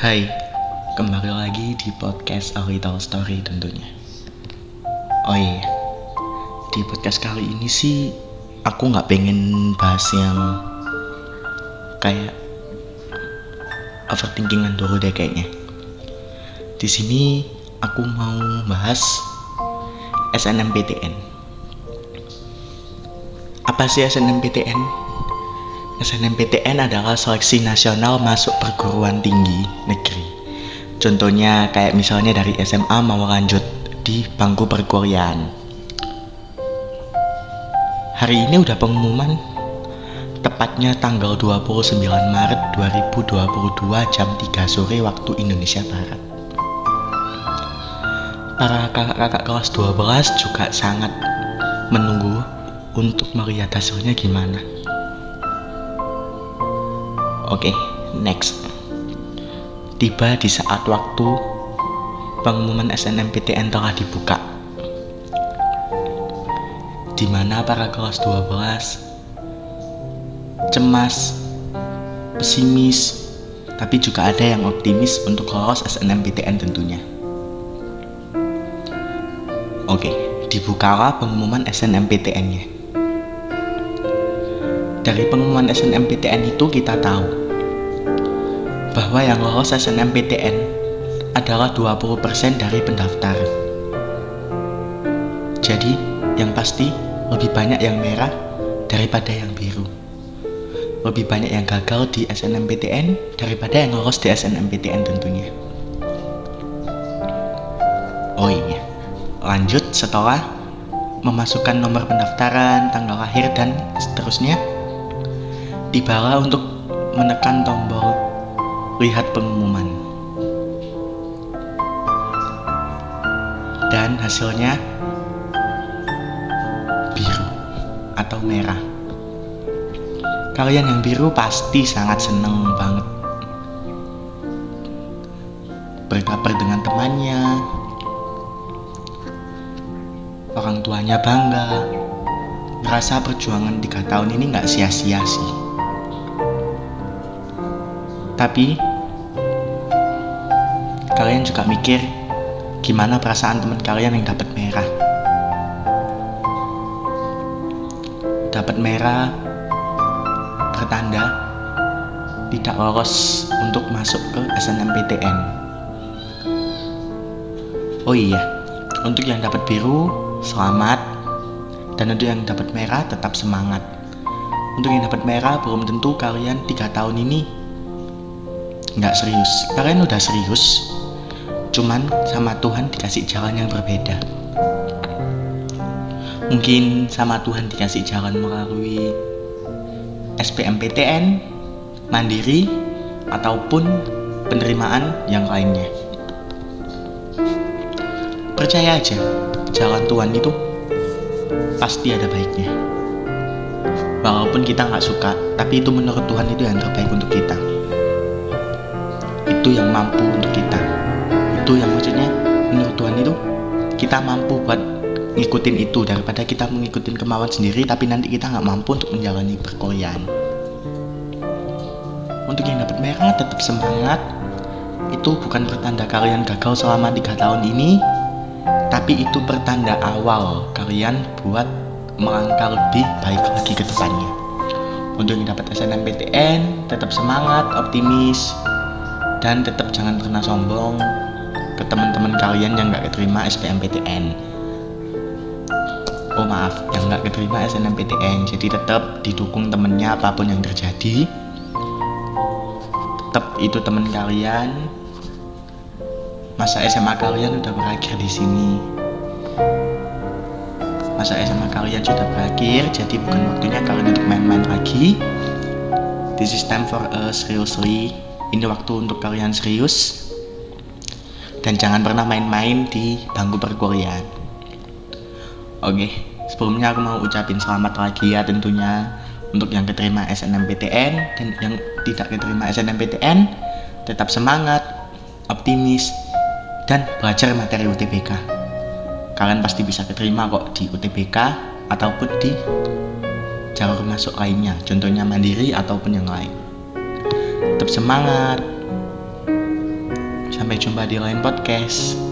Hai, kembali lagi di podcast A Little Story tentunya. Oh iya, di podcast kali ini sih aku nggak pengen bahas yang kayak overthinkingan dulu deh kayaknya. Di sini aku mau bahas SNMPTN. Apa sih SNMPTN? SNMPTN adalah seleksi nasional masuk perguruan tinggi negeri. Contohnya kayak misalnya dari SMA mau lanjut di bangku perkuliahan. Hari ini udah pengumuman tepatnya tanggal 29 Maret 2022 jam 3 sore waktu Indonesia Barat. Para kakak-kakak kelas 12 juga sangat menunggu untuk melihat hasilnya gimana. Oke, okay, next. Tiba di saat waktu pengumuman SNMPTN telah dibuka. Di mana para kelas 12 cemas, pesimis, tapi juga ada yang optimis untuk lolos SNMPTN tentunya. Oke, okay, dibukalah pengumuman SNMPTN-nya. Dari pengumuman SNMPTN itu kita tahu bahwa yang lolos SNMPTN adalah 20% dari pendaftar. Jadi, yang pasti lebih banyak yang merah daripada yang biru. Lebih banyak yang gagal di SNMPTN daripada yang lolos di SNMPTN tentunya. Oh iya, lanjut setelah memasukkan nomor pendaftaran, tanggal lahir, dan seterusnya, tibalah untuk menekan tombol lihat pengumuman. Dan hasilnya biru atau merah. Kalian yang biru pasti sangat seneng banget. Berkabar dengan temannya, orang tuanya bangga, merasa perjuangan tiga tahun ini nggak sia-sia sih. Tapi kalian juga mikir gimana perasaan teman kalian yang dapat merah. Dapat merah pertanda tidak lolos untuk masuk ke SNMPTN. Oh iya, untuk yang dapat biru selamat dan untuk yang dapat merah tetap semangat. Untuk yang dapat merah belum tentu kalian tiga tahun ini nggak serius. Kalian udah serius, cuman sama Tuhan dikasih jalan yang berbeda. Mungkin sama Tuhan dikasih jalan melalui SPMPTN mandiri ataupun penerimaan yang lainnya. Percaya aja jalan Tuhan itu pasti ada baiknya. Walaupun kita nggak suka tapi itu menurut Tuhan itu yang terbaik untuk kita itu yang mampu untuk kita. Itu yang maksudnya menurut Tuhan itu kita mampu buat ngikutin itu daripada kita mengikuti kemauan sendiri tapi nanti kita nggak mampu untuk menjalani perkuliahan. Untuk yang dapat merah tetap semangat. Itu bukan pertanda kalian gagal selama tiga tahun ini tapi itu pertanda awal kalian buat melangkah lebih baik lagi ke depannya. Untuk yang dapat SNMPTN tetap semangat optimis dan tetap jangan pernah sombong ke teman-teman kalian yang nggak keterima SBMPTN oh maaf yang nggak keterima SNMPTN jadi tetap didukung temennya apa pun yang terjadi. Tetap itu teman kalian. Masa SMA kalian udah berakhir di sini? Masa SMA kalian sudah berakhir jadi bukan waktunya kalian untuk main-main lagi? This is time for us seriously ini waktu untuk kalian serius dan jangan pernah main-main di bangku perkuliahan. Oke, sebelumnya aku mau ucapin selamat lagi ya tentunya untuk yang keterima SNMPTN dan yang tidak keterima SNMPTN tetap semangat, optimis, dan belajar materi UTBK. Kalian pasti bisa keterima kok di UTBK ataupun di jalur masuk lainnya, contohnya mandiri ataupun yang lain tetap semangat. Sampai jumpa di lain podcast.